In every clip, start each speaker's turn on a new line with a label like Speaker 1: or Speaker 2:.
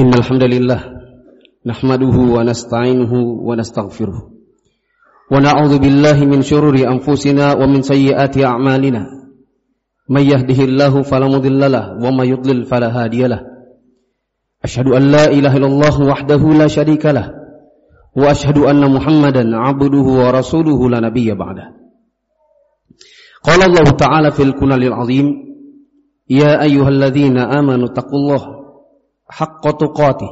Speaker 1: إن الحمد لله نحمده ونستعينه ونستغفره ونعوذ بالله من شرور أنفسنا ومن سيئات أعمالنا من يهده الله فلا مضل له ومن يضلل فلا هادي له أشهد أن لا إله إلا الله وحده لا شريك له وأشهد أن محمدا عبده ورسوله لا نبي بعده قال الله تعالى في الكنل العظيم يا أيها الذين آمنوا اتقوا الله حق تقاته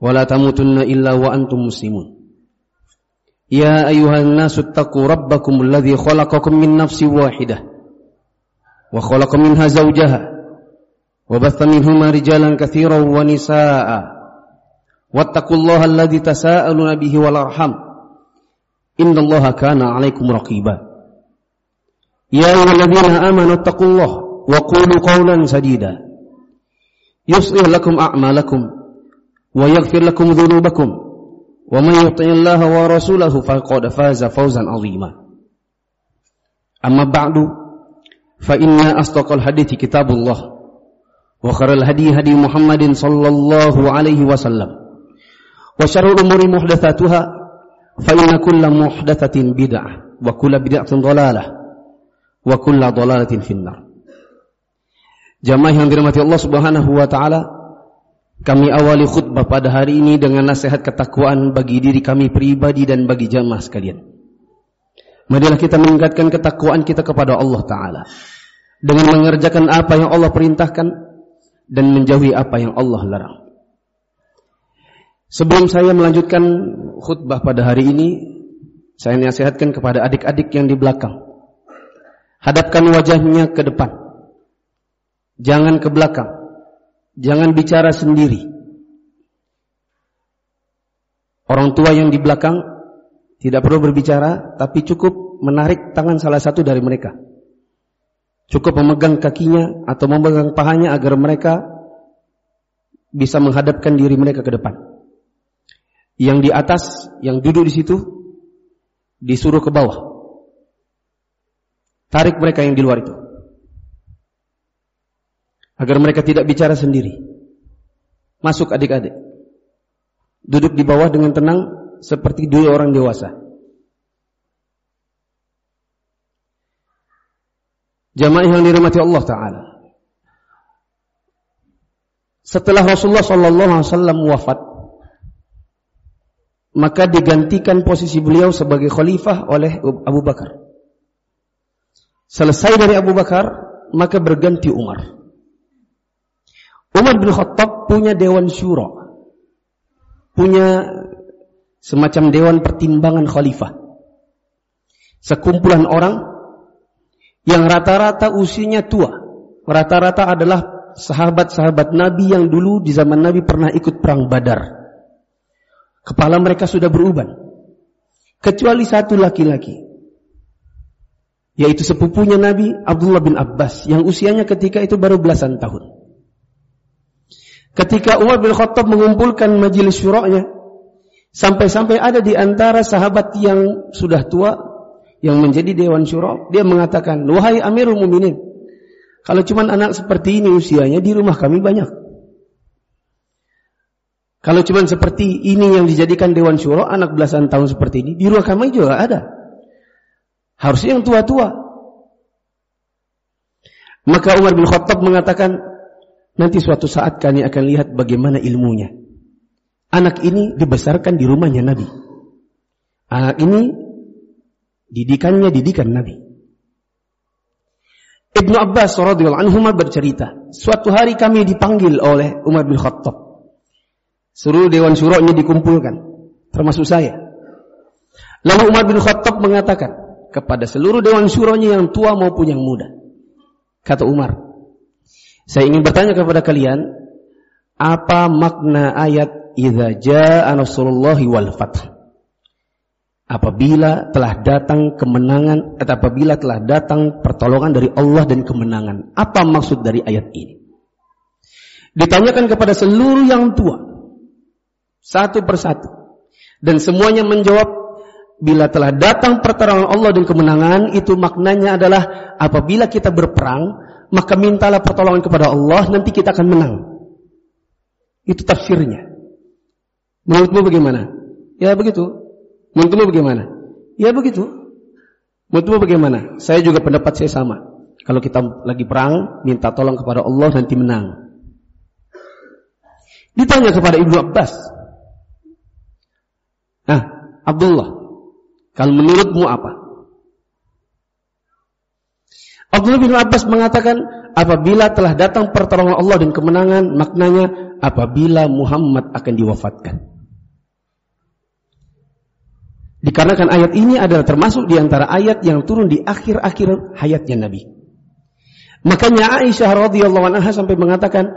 Speaker 1: ولا تموتن إلا وأنتم مسلمون يا أيها الناس اتقوا ربكم الذي خلقكم من نفس واحدة وخلق منها زوجها وبث منهما رجالا كثيرا ونساء واتقوا الله الذي تساءلون به والأرحم إن الله كان عليكم رقيبا يا أيها الذين آمنوا اتقوا الله وقولوا قولا سديدا يصلح لكم أعمالكم ويغفر لكم ذنوبكم ومن يطع الله ورسوله فقد فاز فوزا عظيما. أما بعد فإن أصدق الحديث كتاب الله وخير الهدي هدي محمد صلى الله عليه وسلم وشر الأمور محدثاتها فإن كل محدثة بدعة وكل بدعة ضلالة وكل ضلالة في النار. Jamaah yang dirahmati Allah Subhanahu wa taala, kami awali khutbah pada hari ini dengan nasihat ketakwaan bagi diri kami pribadi dan bagi jamaah sekalian. Marilah kita meningkatkan ketakwaan kita kepada Allah taala dengan mengerjakan apa yang Allah perintahkan dan menjauhi apa yang Allah larang. Sebelum saya melanjutkan khutbah pada hari ini, saya nasihatkan kepada adik-adik yang di belakang. Hadapkan wajahnya ke depan Jangan ke belakang. Jangan bicara sendiri. Orang tua yang di belakang tidak perlu berbicara, tapi cukup menarik tangan salah satu dari mereka. Cukup memegang kakinya atau memegang pahanya agar mereka bisa menghadapkan diri mereka ke depan. Yang di atas, yang duduk di situ, disuruh ke bawah. Tarik mereka yang di luar itu agar mereka tidak bicara sendiri. Masuk adik-adik. Duduk di bawah dengan tenang seperti dua orang dewasa. Jamaah yang dirahmati Allah taala. Setelah Rasulullah sallallahu alaihi wasallam wafat, maka digantikan posisi beliau sebagai khalifah oleh Abu Bakar. Selesai dari Abu Bakar, maka berganti Umar. Umar bin Khattab punya dewan syuro. Punya semacam dewan pertimbangan khalifah. Sekumpulan orang yang rata-rata usianya tua. Rata-rata adalah sahabat-sahabat Nabi yang dulu di zaman Nabi pernah ikut perang Badar. Kepala mereka sudah beruban. Kecuali satu laki-laki. Yaitu sepupunya Nabi Abdullah bin Abbas yang usianya ketika itu baru belasan tahun. Ketika Umar bin Khattab mengumpulkan majelis syura'nya, sampai-sampai ada di antara sahabat yang sudah tua, yang menjadi dewan syura, dia mengatakan, wahai amirul muminin, kalau cuma anak seperti ini usianya, di rumah kami banyak. Kalau cuma seperti ini yang dijadikan dewan syuro, anak belasan tahun seperti ini, di rumah kami juga ada. Harusnya yang tua-tua. Maka Umar bin Khattab mengatakan, Nanti suatu saat kami akan lihat bagaimana ilmunya. Anak ini dibesarkan di rumahnya Nabi. Anak ini didikannya didikan Nabi. Ibnu Abbas radhiyallahu anhu bercerita, suatu hari kami dipanggil oleh Umar bin Khattab. Seluruh dewan syuroknya dikumpulkan, termasuk saya. Lalu Umar bin Khattab mengatakan kepada seluruh dewan syuroknya yang tua maupun yang muda. Kata Umar, saya ingin bertanya kepada kalian, apa makna ayat idza jaa nasrullahi wal fath? Apabila telah datang kemenangan atau apabila telah datang pertolongan dari Allah dan kemenangan. Apa maksud dari ayat ini? Ditanyakan kepada seluruh yang tua. Satu persatu. Dan semuanya menjawab bila telah datang pertolongan Allah dan kemenangan itu maknanya adalah apabila kita berperang maka mintalah pertolongan kepada Allah, nanti kita akan menang. Itu tafsirnya. Menurutmu bagaimana? Ya begitu. Menurutmu bagaimana? Ya begitu. Menurutmu bagaimana? Saya juga pendapat saya sama. Kalau kita lagi perang, minta tolong kepada Allah nanti menang. Ditanya kepada Ibnu Abbas. Nah, Abdullah, kalau menurutmu apa? Abdullah bin Abbas mengatakan, apabila telah datang pertolongan Allah dan kemenangan, maknanya apabila Muhammad akan diwafatkan. Dikarenakan ayat ini adalah termasuk di antara ayat yang turun di akhir-akhir hayatnya Nabi. Makanya Aisyah radhiyallahu anha sampai mengatakan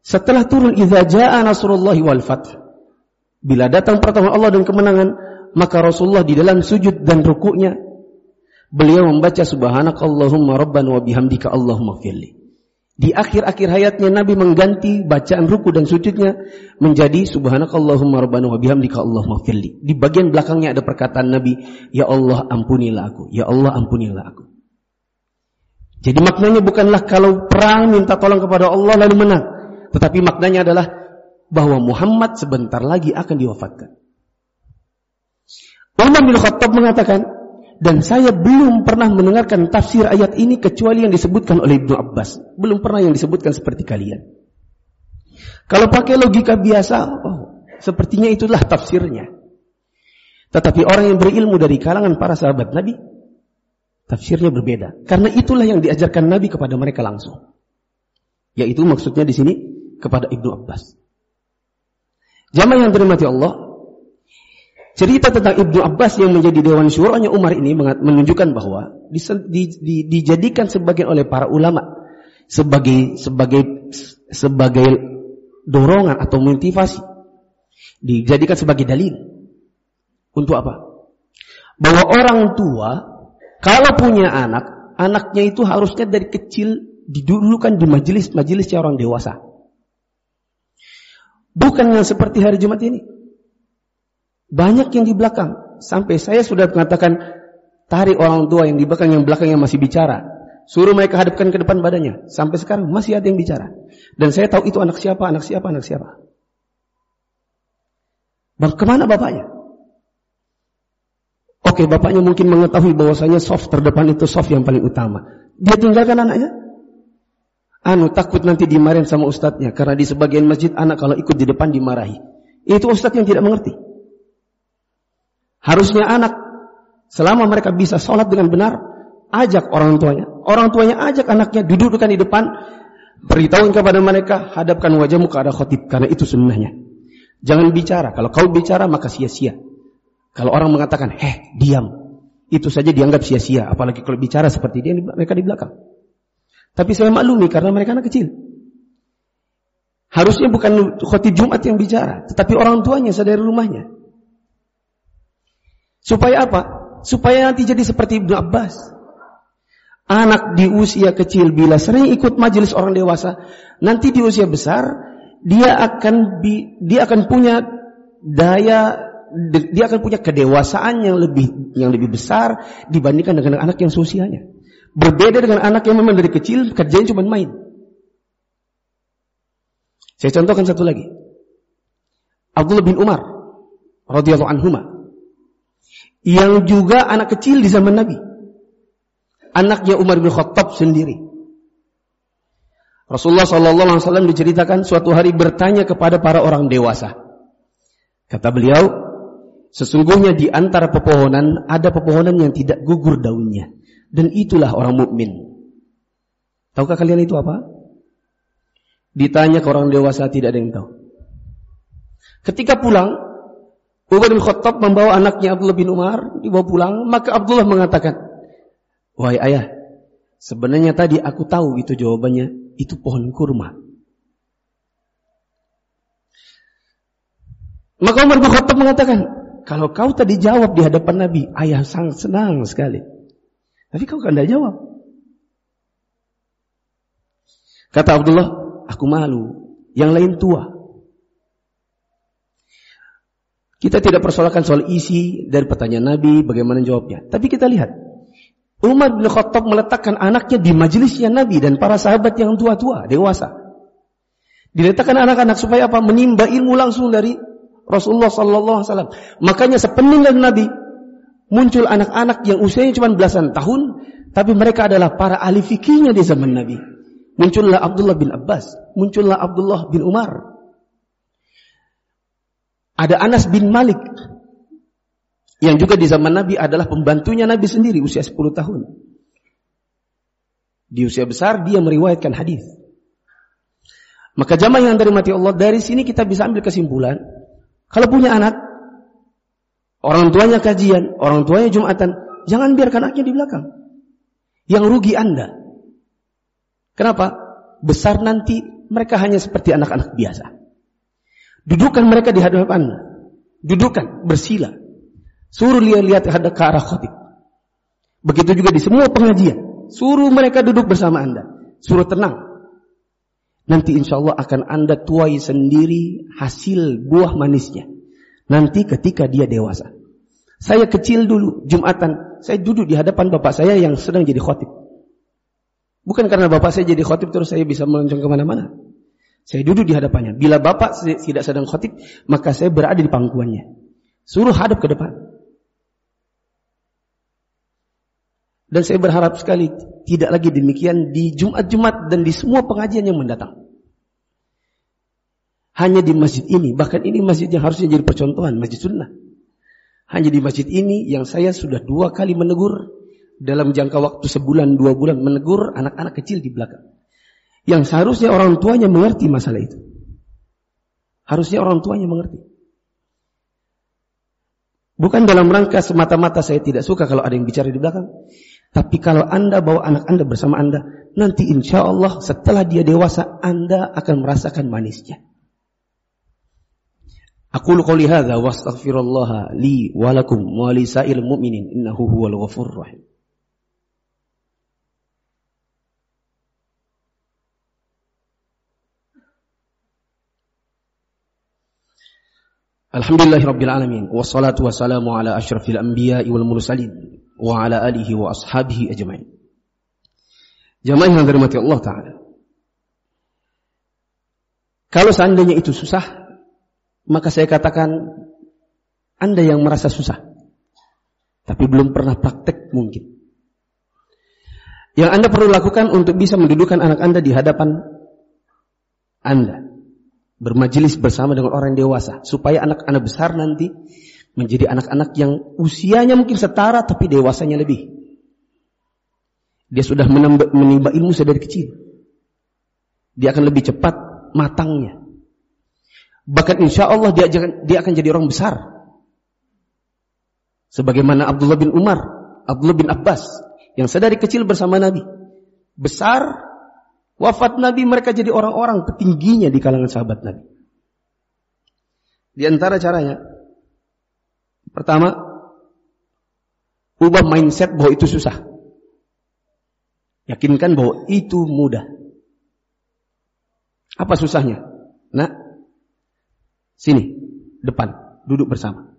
Speaker 1: setelah turun idza jaa nasrullahi wal fath bila datang pertolongan Allah dan kemenangan maka Rasulullah di dalam sujud dan rukuknya beliau membaca subhanakallahumma rabbana wa bihamdika allahumma firli. Di akhir-akhir hayatnya Nabi mengganti bacaan ruku dan sujudnya menjadi subhanakallahumma rabbana wa bihamdika Allahumma firli. Di bagian belakangnya ada perkataan Nabi, ya Allah ampunilah aku, ya Allah ampunilah aku. Jadi maknanya bukanlah kalau perang minta tolong kepada Allah lalu menang, tetapi maknanya adalah bahwa Muhammad sebentar lagi akan diwafatkan. Umar bin Khattab mengatakan, dan saya belum pernah mendengarkan tafsir ayat ini kecuali yang disebutkan oleh Ibnu Abbas. Belum pernah yang disebutkan seperti kalian. Kalau pakai logika biasa, oh, sepertinya itulah tafsirnya. Tetapi orang yang berilmu dari kalangan para sahabat Nabi, tafsirnya berbeda. Karena itulah yang diajarkan Nabi kepada mereka langsung. Yaitu maksudnya di sini kepada Ibnu Abbas. Jamaah yang dirahmati Allah, Cerita tentang Ibnu Abbas yang menjadi dewan syuranya Umar ini menunjukkan bahwa di, di, di, dijadikan sebagian oleh para ulama sebagai sebagai sebagai dorongan atau motivasi dijadikan sebagai dalil untuk apa? Bahwa orang tua kalau punya anak, anaknya itu harusnya dari kecil didulukan di majelis-majelis orang dewasa. Bukan yang seperti hari Jumat ini. Banyak yang di belakang. Sampai saya sudah mengatakan, tarik orang tua yang di belakang, yang belakang yang masih bicara. Suruh mereka hadapkan ke depan badannya. Sampai sekarang masih ada yang bicara. Dan saya tahu itu anak siapa, anak siapa, anak siapa. Bang, ke mana bapaknya? Oke, bapaknya mungkin mengetahui bahwasanya soft terdepan itu soft yang paling utama. Dia tinggalkan anaknya. Anu takut nanti dimarahin sama ustadznya karena di sebagian masjid anak kalau ikut di depan dimarahi. Itu ustadz yang tidak mengerti. Harusnya anak selama mereka bisa sholat dengan benar, ajak orang tuanya. Orang tuanya ajak anaknya dudukkan di depan, beritahu kepada mereka, hadapkan wajahmu ke arah khotib karena itu sunnahnya. Jangan bicara. Kalau kau bicara maka sia-sia. Kalau orang mengatakan, "Heh, diam." Itu saja dianggap sia-sia, apalagi kalau bicara seperti dia mereka di belakang. Tapi saya maklumi karena mereka anak kecil. Harusnya bukan khotib Jumat yang bicara, tetapi orang tuanya sadari rumahnya. Supaya apa? Supaya nanti jadi seperti Ibnu Abbas. Anak di usia kecil bila sering ikut majelis orang dewasa, nanti di usia besar dia akan bi, dia akan punya daya dia akan punya kedewasaan yang lebih yang lebih besar dibandingkan dengan anak yang seusianya. Berbeda dengan anak yang memang dari kecil kerjanya cuma main. Saya contohkan satu lagi. Abdullah bin Umar radhiyallahu anhuma yang juga anak kecil di zaman Nabi. Anaknya Umar bin Khattab sendiri. Rasulullah Sallallahu Alaihi Wasallam diceritakan suatu hari bertanya kepada para orang dewasa. Kata beliau, sesungguhnya di antara pepohonan ada pepohonan yang tidak gugur daunnya, dan itulah orang mukmin. Tahukah kalian itu apa? Ditanya ke orang dewasa tidak ada yang tahu. Ketika pulang, Umar bin Khattab membawa anaknya Abdullah bin Umar dibawa pulang, maka Abdullah mengatakan, "Wahai ayah, sebenarnya tadi aku tahu itu jawabannya, itu pohon kurma." Maka Umar bin Khattab mengatakan, "Kalau kau tadi jawab di hadapan Nabi, ayah sangat senang sekali." Tapi kau kan tidak jawab. Kata Abdullah, "Aku malu. Yang lain tua. Kita tidak persoalkan soal isi dari pertanyaan Nabi, bagaimana jawabnya. Tapi kita lihat, Umar bin Khattab meletakkan anaknya di majelisnya Nabi dan para sahabat yang tua-tua, dewasa. Diletakkan anak-anak supaya apa? Menimba ilmu langsung dari Rasulullah sallallahu alaihi wasallam. Makanya sepeninggal Nabi muncul anak-anak yang usianya cuma belasan tahun, tapi mereka adalah para ahli fikihnya di zaman Nabi. Muncullah Abdullah bin Abbas, muncullah Abdullah bin Umar. Ada Anas bin Malik yang juga di zaman Nabi adalah pembantunya Nabi sendiri usia 10 tahun. Di usia besar dia meriwayatkan hadis. Maka jamaah yang dari mati Allah, dari sini kita bisa ambil kesimpulan. Kalau punya anak, orang tuanya kajian, orang tuanya jumatan, jangan biarkan anaknya di belakang. Yang rugi Anda. Kenapa? Besar nanti mereka hanya seperti anak-anak biasa. Dudukan mereka di hadapan. Dudukan, bersila. Suruh dia lihat ke arah khotib. Begitu juga di semua pengajian. Suruh mereka duduk bersama Anda. Suruh tenang. Nanti insya Allah akan Anda tuai sendiri hasil buah manisnya. Nanti ketika dia dewasa. Saya kecil dulu, Jumatan. Saya duduk di hadapan bapak saya yang sedang jadi khotib. Bukan karena bapak saya jadi khotib terus saya bisa meloncong ke mana-mana. Saya duduk di hadapannya. Bila bapak tidak sedang khotib, maka saya berada di pangkuannya. Suruh hadap ke depan. Dan saya berharap sekali tidak lagi demikian di Jumat-Jumat dan di semua pengajian yang mendatang. Hanya di masjid ini, bahkan ini masjid yang harusnya jadi percontohan, masjid sunnah. Hanya di masjid ini yang saya sudah dua kali menegur dalam jangka waktu sebulan, dua bulan menegur anak-anak kecil di belakang. Yang seharusnya orang tuanya mengerti masalah itu. Harusnya orang tuanya mengerti. Bukan dalam rangka semata-mata saya tidak suka kalau ada yang bicara di belakang. Tapi kalau Anda bawa anak Anda bersama Anda, nanti insya Allah setelah dia dewasa, Anda akan merasakan manisnya. Aku qouli hadza wa astaghfirullah li wa lakum wa li sa'il mu'minin innahu huwal ghafurur rahim. Alhamdulillah Rabbil Alamin Wassalatu wassalamu ala ashrafil anbiya wal mursalin Wa ala alihi wa ashabihi ajma'in. Jamaah yang dirahmati Allah Ta'ala. Kalau seandainya itu susah Maka saya katakan Anda yang merasa susah Tapi belum pernah praktek mungkin. Yang Anda perlu lakukan untuk bisa mendudukan anak Anda di hadapan Anda bermajelis bersama dengan orang dewasa supaya anak-anak besar nanti menjadi anak-anak yang usianya mungkin setara tapi dewasanya lebih. Dia sudah menimba ilmu sedari kecil. Dia akan lebih cepat matangnya. Bahkan insya Allah dia, dia akan jadi orang besar. Sebagaimana Abdullah bin Umar, Abdullah bin Abbas yang sedari kecil bersama Nabi. Besar Wafat Nabi mereka jadi orang-orang petingginya di kalangan sahabat Nabi. Di antara caranya, pertama, ubah mindset bahwa itu susah. Yakinkan bahwa itu mudah. Apa susahnya? Nah, sini, depan, duduk bersama.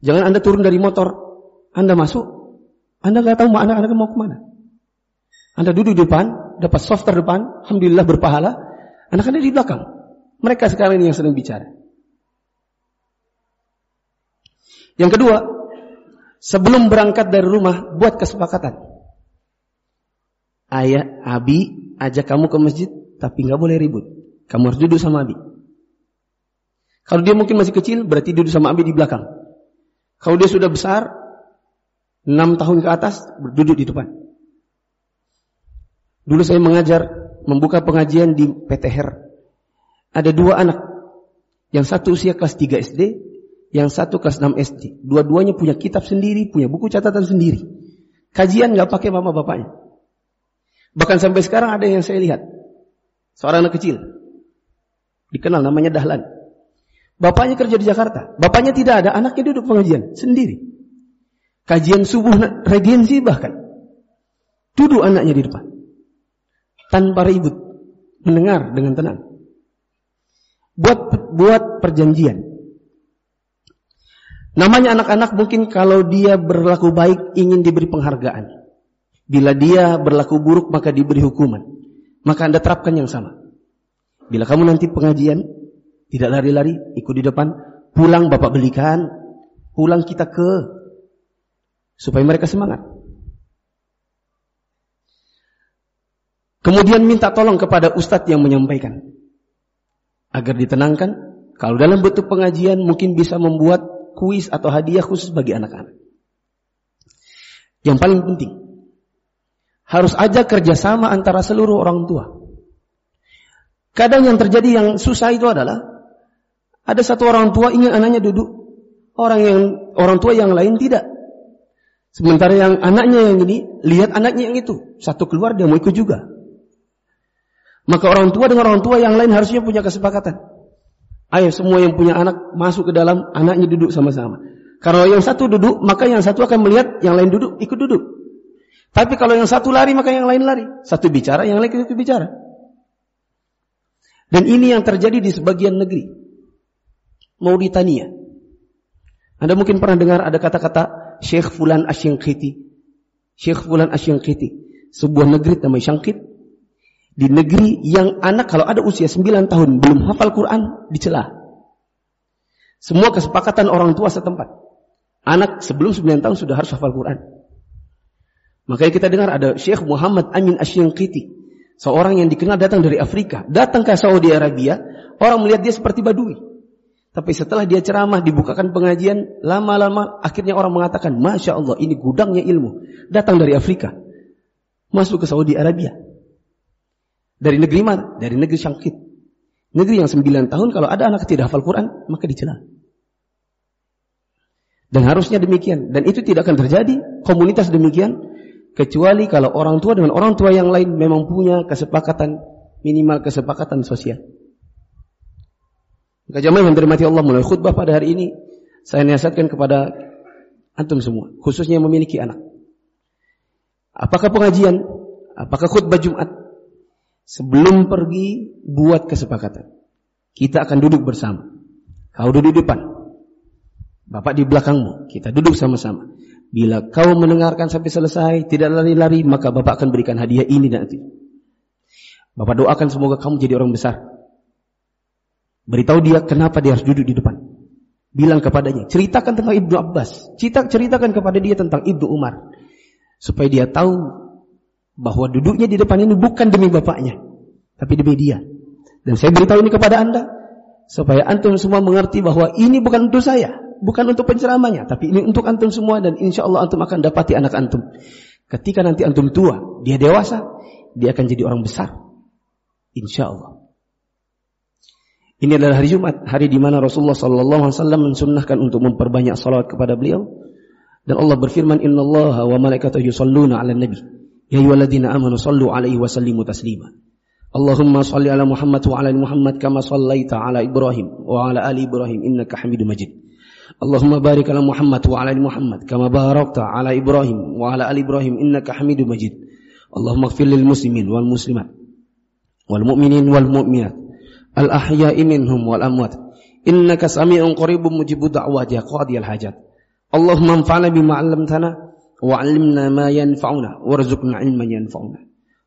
Speaker 1: Jangan Anda turun dari motor, Anda masuk, Anda nggak tahu anak-anak mau ke mana. Anda duduk di depan, dapat soft terdepan, Alhamdulillah berpahala. Anak anda di belakang. Mereka sekarang ini yang sedang bicara. Yang kedua, sebelum berangkat dari rumah, buat kesepakatan. Ayah, Abi, ajak kamu ke masjid, tapi nggak boleh ribut. Kamu harus duduk sama Abi. Kalau dia mungkin masih kecil, berarti duduk sama Abi di belakang. Kalau dia sudah besar, 6 tahun ke atas, duduk di depan. Dulu saya mengajar, membuka pengajian di PTHR. Ada dua anak. Yang satu usia kelas 3 SD, yang satu kelas 6 SD. Dua-duanya punya kitab sendiri, punya buku catatan sendiri. Kajian nggak pakai mama bapaknya. Bahkan sampai sekarang ada yang saya lihat. Seorang anak kecil. Dikenal namanya Dahlan. Bapaknya kerja di Jakarta. Bapaknya tidak ada, anaknya duduk pengajian sendiri. Kajian subuh regensi bahkan. Duduk anaknya di depan tanpa ribut, mendengar dengan tenang. Buat buat perjanjian. Namanya anak-anak mungkin kalau dia berlaku baik ingin diberi penghargaan. Bila dia berlaku buruk maka diberi hukuman. Maka Anda terapkan yang sama. Bila kamu nanti pengajian, tidak lari-lari, ikut di depan, pulang bapak belikan, pulang kita ke, supaya mereka semangat. Kemudian minta tolong kepada ustadz yang menyampaikan. Agar ditenangkan, kalau dalam bentuk pengajian mungkin bisa membuat kuis atau hadiah khusus bagi anak-anak. Yang paling penting, harus aja kerjasama antara seluruh orang tua. Kadang yang terjadi yang susah itu adalah ada satu orang tua ingin anaknya duduk, orang yang orang tua yang lain tidak. Sementara yang anaknya yang ini lihat anaknya yang itu, satu keluar dia mau ikut juga. Maka orang tua dengan orang tua yang lain harusnya punya kesepakatan. Ayo semua yang punya anak masuk ke dalam, anaknya duduk sama-sama. Kalau yang satu duduk, maka yang satu akan melihat yang lain duduk, ikut duduk. Tapi kalau yang satu lari, maka yang lain lari. Satu bicara, yang lain ikut bicara. Dan ini yang terjadi di sebagian negeri. Mauritania. Anda mungkin pernah dengar ada kata-kata Syekh Fulan Asyangkiti. Syekh Fulan Asyangkiti. Sebuah negeri namanya Syangkit di negeri yang anak kalau ada usia 9 tahun belum hafal Quran dicela. Semua kesepakatan orang tua setempat. Anak sebelum 9 tahun sudah harus hafal Quran. Makanya kita dengar ada Syekh Muhammad Amin Asyangkiti. Seorang yang dikenal datang dari Afrika. Datang ke Saudi Arabia. Orang melihat dia seperti badui. Tapi setelah dia ceramah, dibukakan pengajian. Lama-lama akhirnya orang mengatakan. Masya Allah ini gudangnya ilmu. Datang dari Afrika. Masuk ke Saudi Arabia. Dari negeri mana? Dari negeri Syangkit. Negeri yang sembilan tahun kalau ada anak tidak hafal Quran, maka dicela. Dan harusnya demikian. Dan itu tidak akan terjadi komunitas demikian kecuali kalau orang tua dengan orang tua yang lain memang punya kesepakatan minimal kesepakatan sosial. Maka jamaah yang dirahmati Allah mulai khutbah pada hari ini saya nasihatkan kepada antum semua, khususnya yang memiliki anak. Apakah pengajian, apakah khutbah Jumat, Sebelum pergi, buat kesepakatan. Kita akan duduk bersama. Kau duduk di depan. Bapak di belakangmu. Kita duduk sama-sama. Bila kau mendengarkan sampai selesai, tidak lari-lari, maka Bapak akan berikan hadiah ini nanti. Bapak doakan semoga kamu jadi orang besar. Beritahu dia kenapa dia harus duduk di depan. Bilang kepadanya, ceritakan tentang Ibnu Abbas. Cerita, ceritakan kepada dia tentang Ibnu Umar. Supaya dia tahu bahwa duduknya di depan ini bukan demi bapaknya, tapi demi dia. Dan saya beritahu ini kepada Anda supaya antum semua mengerti bahwa ini bukan untuk saya, bukan untuk penceramahnya, tapi ini untuk antum semua dan insya Allah antum akan dapati anak antum. Ketika nanti antum tua, dia dewasa, dia akan jadi orang besar. Insya Allah. Ini adalah hari Jumat, hari di mana Rasulullah Sallallahu Alaihi Wasallam mensunnahkan untuk memperbanyak salawat kepada beliau. Dan Allah berfirman, Inna Allah wa malaikatahu yusalluna ala nabi. Ya ayyuhalladzina amanu sallu alaihi wa taslima. Allahumma salli ala Muhammad wa ala Muhammad kama sallaita ala Ibrahim wa ala ali Ibrahim innaka Hamidum Majid. Allahumma barik ala Muhammad wa ala Muhammad kama barakta ala Ibrahim wa ala ali Ibrahim innaka Hamidum Majid. Allahumma ighfir muslimin wal muslimat wal mu'minin wal mu'minat al ahya'i minhum wal amwat innaka sami'un mujibud hajat. Allahumma وعلمنا ما ينفعنا وارزقنا علما ينفعنا.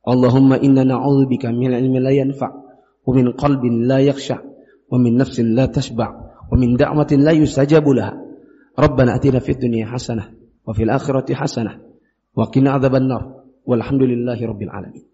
Speaker 1: اللهم إنا نعوذ بك من علم لا ينفع ومن قلب لا يخشع ومن نفس لا تشبع ومن دعوة لا يستجاب لها. ربنا أتنا في الدنيا حسنة وفي الآخرة حسنة وقنا عذاب النار. والحمد لله رب العالمين.